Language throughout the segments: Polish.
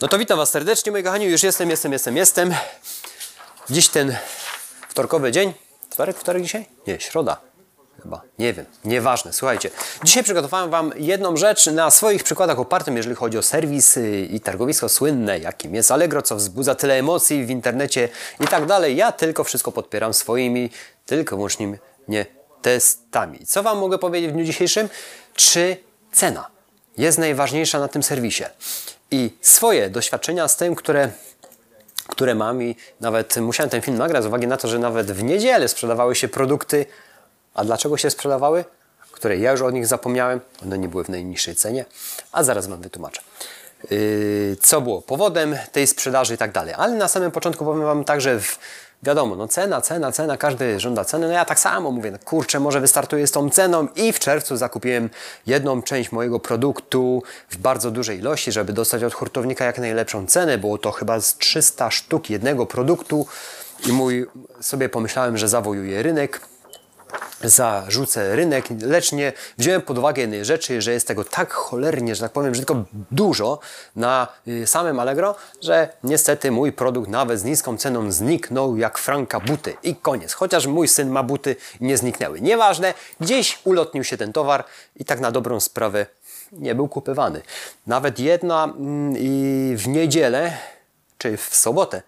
No to witam Was serdecznie, moi kochani. Już jestem, jestem, jestem, jestem. Dziś ten wtorkowy dzień. Wtorek, wtorek dzisiaj? Nie, środa. Chyba, nie wiem, nieważne. Słuchajcie, dzisiaj przygotowałem Wam jedną rzecz na swoich przykładach opartym, jeżeli chodzi o serwis i targowisko słynne, jakim jest Allegro, co wzbudza tyle emocji w internecie i tak dalej. Ja tylko wszystko podpieram swoimi, tylko wyłącznie nie testami. Co Wam mogę powiedzieć w dniu dzisiejszym? Czy cena jest najważniejsza na tym serwisie? I swoje doświadczenia z tym, które które mam i nawet musiałem ten film nagrać z uwagi na to, że nawet w niedzielę sprzedawały się produkty. A dlaczego się sprzedawały? Które ja już od nich zapomniałem. One nie były w najniższej cenie, a zaraz Wam wytłumaczę. Yy, co było powodem tej sprzedaży i tak dalej. Ale na samym początku powiem Wam tak, że w, wiadomo, no cena, cena, cena, każdy żąda ceny. No ja tak samo mówię, no kurczę, może wystartuję z tą ceną i w czerwcu zakupiłem jedną część mojego produktu w bardzo dużej ilości, żeby dostać od hurtownika jak najlepszą cenę. Było to chyba z 300 sztuk jednego produktu i mój sobie pomyślałem, że zawojuję rynek zarzucę rynek, lecz nie wziąłem pod uwagę jednej rzeczy, że jest tego tak cholernie, że tak powiem, że tylko dużo na y, samym Allegro, że niestety mój produkt nawet z niską ceną zniknął jak franka buty i koniec. Chociaż mój syn ma buty i nie zniknęły. Nieważne, gdzieś ulotnił się ten towar i tak na dobrą sprawę nie był kupywany. Nawet jedna mm, w niedzielę, czy w sobotę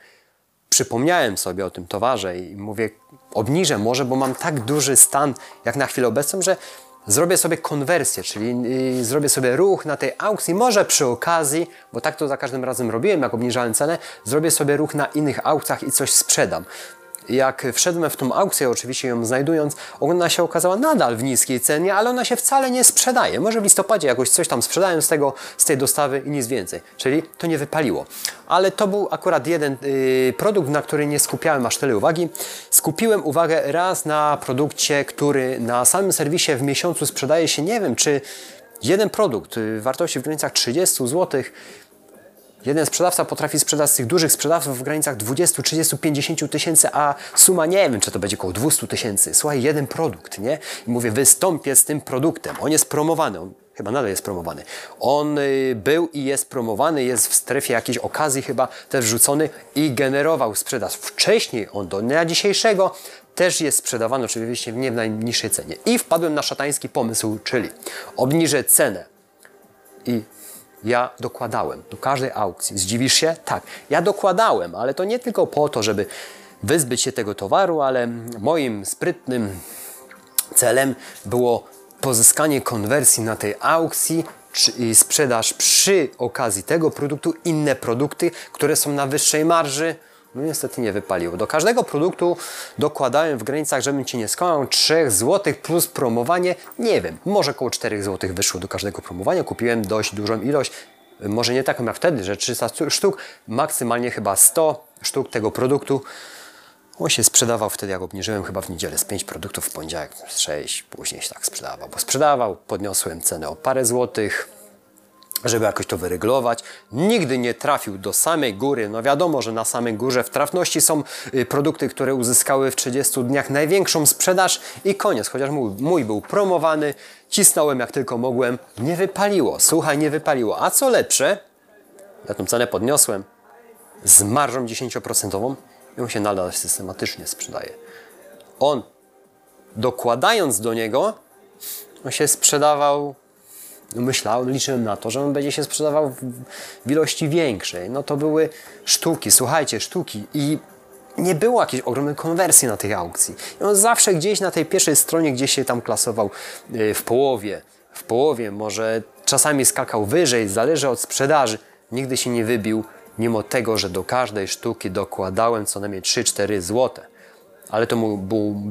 przypomniałem sobie o tym towarze i mówię, obniżę może, bo mam tak duży stan jak na chwilę obecną, że zrobię sobie konwersję, czyli yy, zrobię sobie ruch na tej aukcji, może przy okazji, bo tak to za każdym razem robiłem, jak obniżałem cenę, zrobię sobie ruch na innych aukcjach i coś sprzedam jak wszedłem w tą aukcję, oczywiście ją znajdując, ona się okazała nadal w niskiej cenie, ale ona się wcale nie sprzedaje. Może w listopadzie jakoś coś tam sprzedałem z, tego, z tej dostawy i nic więcej. Czyli to nie wypaliło. Ale to był akurat jeden yy, produkt, na który nie skupiałem aż tyle uwagi. Skupiłem uwagę raz na produkcie, który na samym serwisie w miesiącu sprzedaje się, nie wiem, czy jeden produkt yy, wartości w granicach 30 złotych Jeden sprzedawca potrafi sprzedać z tych dużych sprzedawców w granicach 20, 30, 50 tysięcy, a suma nie wiem, czy to będzie około 200 tysięcy. Słuchaj, jeden produkt, nie? I mówię, wystąpię z tym produktem. On jest promowany, on chyba nadal jest promowany. On y, był i jest promowany, jest w strefie jakiejś okazji chyba też wrzucony i generował sprzedaż. Wcześniej on do dnia dzisiejszego też jest sprzedawany oczywiście nie w najniższej cenie. I wpadłem na szatański pomysł, czyli obniżę cenę i ja dokładałem do każdej aukcji. Zdziwisz się? Tak. Ja dokładałem, ale to nie tylko po to, żeby wyzbyć się tego towaru, ale moim sprytnym celem było pozyskanie konwersji na tej aukcji i sprzedaż przy okazji tego produktu inne produkty, które są na wyższej marży. No niestety nie wypaliło. Do każdego produktu dokładałem w granicach, żebym Ci nie skłamał, 3 zł plus promowanie. Nie wiem, może około 4 zł wyszło do każdego promowania. Kupiłem dość dużą ilość, może nie taką jak wtedy, że 300 sztuk, maksymalnie chyba 100 sztuk tego produktu. On się sprzedawał wtedy, jak obniżyłem chyba w niedzielę z 5 produktów, w poniedziałek 6, później się tak sprzedawał, bo sprzedawał, podniosłem cenę o parę złotych, żeby jakoś to wyregulować. Nigdy nie trafił do samej góry. No wiadomo, że na samej górze w trafności są y, produkty, które uzyskały w 30 dniach największą sprzedaż i koniec. Chociaż mój, mój był promowany, cisnąłem jak tylko mogłem. Nie wypaliło. Słuchaj, nie wypaliło. A co lepsze, ja tą cenę podniosłem z marżą 10% i on się nadal systematycznie sprzedaje. On, dokładając do niego, on się sprzedawał myślałem, liczyłem na to, że on będzie się sprzedawał w ilości większej. No to były sztuki, słuchajcie, sztuki i nie było jakiejś ogromnej konwersji na tej aukcji. I on zawsze gdzieś na tej pierwszej stronie, gdzieś się tam klasował y, w połowie, w połowie, może czasami skakał wyżej, zależy od sprzedaży. Nigdy się nie wybił, mimo tego, że do każdej sztuki dokładałem co najmniej 3-4 złote ale to, był,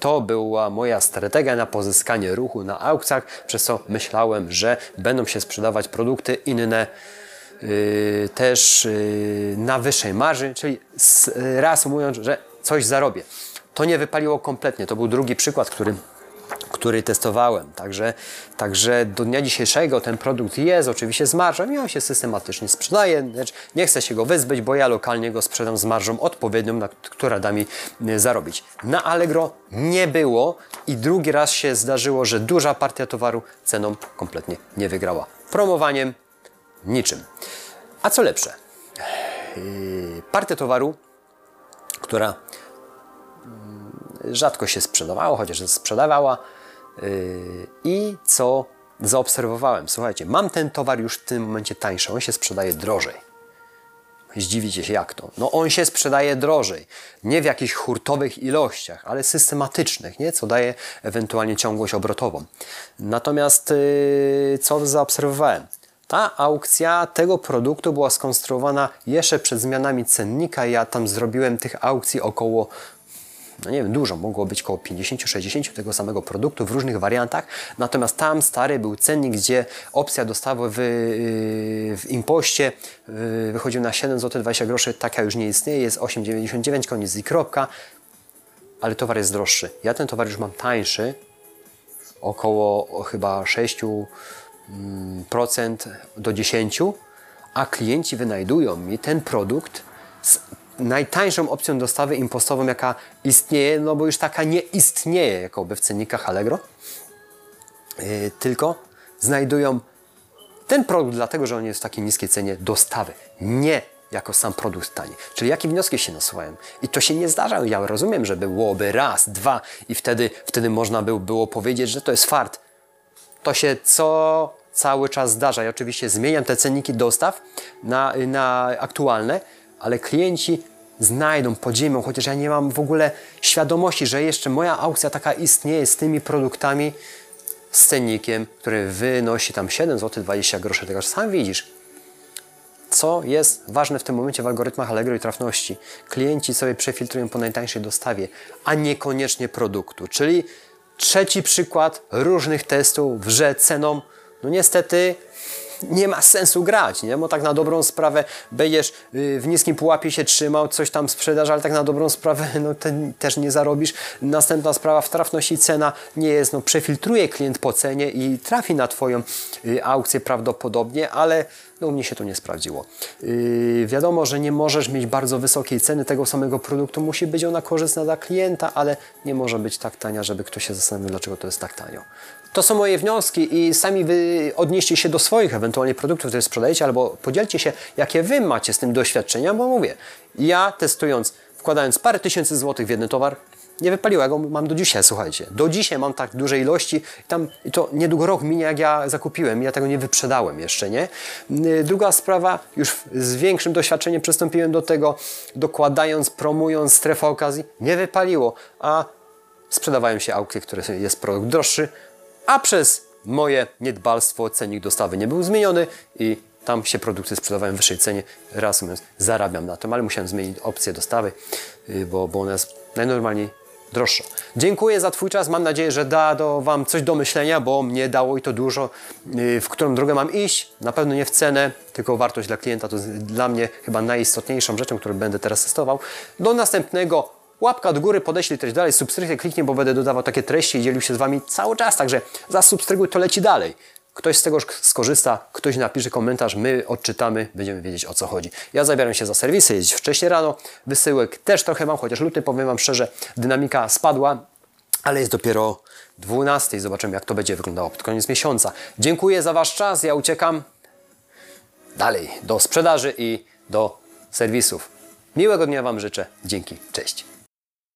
to była moja strategia na pozyskanie ruchu na aukcjach, przez co myślałem, że będą się sprzedawać produkty inne yy, też yy, na wyższej marży, czyli raz mówiąc, że coś zarobię. To nie wypaliło kompletnie. To był drugi przykład, który który testowałem. Także, także do dnia dzisiejszego ten produkt jest oczywiście z marżą i on się systematycznie sprzedaje. Nie chcę się go wyzbyć, bo ja lokalnie go sprzedam z marżą odpowiednią, na, która da mi e, zarobić. Na Allegro nie było i drugi raz się zdarzyło, że duża partia towaru ceną kompletnie nie wygrała. Promowaniem niczym. A co lepsze? yy, partię towaru, która mm, rzadko się sprzedawała, chociaż sprzedawała. Yy, I co zaobserwowałem? Słuchajcie, mam ten towar już w tym momencie tańszy, on się sprzedaje drożej. Zdziwicie się jak to. No on się sprzedaje drożej. Nie w jakichś hurtowych ilościach, ale systematycznych, nie? co daje ewentualnie ciągłość obrotową. Natomiast yy, co zaobserwowałem? Ta aukcja tego produktu była skonstruowana jeszcze przed zmianami cennika. Ja tam zrobiłem tych aukcji około no nie wiem, dużo, mogło być około 50-60 tego samego produktu w różnych wariantach, natomiast tam stary był cennik, gdzie opcja dostawy w, w impoście wychodził na 7 zł 20 groszy, taka już nie istnieje, jest 8,99, koniec i kropka, ale towar jest droższy. Ja ten towar już mam tańszy, około chyba 6% do 10%, a klienci wynajdują mi ten produkt najtańszą opcją dostawy impostową, jaka istnieje, no bo już taka nie istnieje jakoby w cennikach Allegro, yy, tylko znajdują ten produkt dlatego, że on jest w takiej niskiej cenie dostawy, nie jako sam produkt tani. Czyli jakie wnioski się nasuwają? I to się nie zdarza. Ja rozumiem, że byłoby raz, dwa i wtedy, wtedy można by było powiedzieć, że to jest fart. To się co cały czas zdarza. I oczywiście zmieniam te cenniki dostaw na, na aktualne, ale klienci znajdą, podziemią, chociaż ja nie mam w ogóle świadomości, że jeszcze moja aukcja taka istnieje z tymi produktami, z cennikiem, który wynosi tam 7 zł 20 groszy. Tego sam widzisz, co jest ważne w tym momencie w algorytmach Allegro i trafności. Klienci sobie przefiltrują po najtańszej dostawie, a niekoniecznie produktu. Czyli trzeci przykład różnych testów, że ceną, no niestety nie ma sensu grać, nie? Bo tak na dobrą sprawę będziesz y, w niskim pułapie się trzymał, coś tam sprzedaż, ale tak na dobrą sprawę no, też nie zarobisz. Następna sprawa w trafności cena nie jest, no przefiltruje klient po cenie i trafi na Twoją y, aukcję prawdopodobnie, ale no, u mnie się to nie sprawdziło. Yy, wiadomo, że nie możesz mieć bardzo wysokiej ceny tego samego produktu, musi być ona korzystna dla klienta, ale nie może być tak tania, żeby ktoś się zastanowił, dlaczego to jest tak tanio. To są moje wnioski i sami wy odnieście się do swoich ewentualnie produktów, które sprzedajecie, albo podzielcie się, jakie wy macie z tym doświadczenia, bo mówię, ja testując, wkładając parę tysięcy złotych w jeden towar, nie wypaliło, ja go mam do dzisiaj, słuchajcie. Do dzisiaj mam tak duże ilości. Tam, I to niedługo rok minie, jak ja zakupiłem. Ja tego nie wyprzedałem jeszcze, nie? Y, druga sprawa, już z większym doświadczeniem przystąpiłem do tego, dokładając, promując strefę okazji. Nie wypaliło, a sprzedawają się aukcje, które jest produkt droższy, a przez moje niedbalstwo cennik dostawy nie był zmieniony i tam się produkty sprzedawają w wyższej cenie. Reasumując, zarabiam na tym, ale musiałem zmienić opcję dostawy, y, bo, bo ona jest najnormalniej droższa. Dziękuję za Twój czas. Mam nadzieję, że da do Wam coś do myślenia, bo mnie dało i to dużo, y, w którą drogę mam iść. Na pewno nie w cenę, tylko wartość dla klienta. To jest dla mnie chyba najistotniejszą rzeczą, którą będę teraz testował. Do następnego Łapka do góry, podeślij treść dalej, subskrypcję kliknij, bo będę dodawał takie treści i dzielił się z Wami cały czas, także zasubskrybuj, to leci dalej. Ktoś z tego skorzysta, ktoś napisze komentarz, my odczytamy, będziemy wiedzieć o co chodzi. Ja zabieram się za serwisy, jeździć wcześniej rano, wysyłek też trochę mam, chociaż luty, powiem Wam szczerze, dynamika spadła, ale jest dopiero 12. Zobaczymy, jak to będzie wyglądało pod koniec miesiąca. Dziękuję za Wasz czas, ja uciekam dalej do sprzedaży i do serwisów. Miłego dnia Wam życzę. Dzięki, cześć.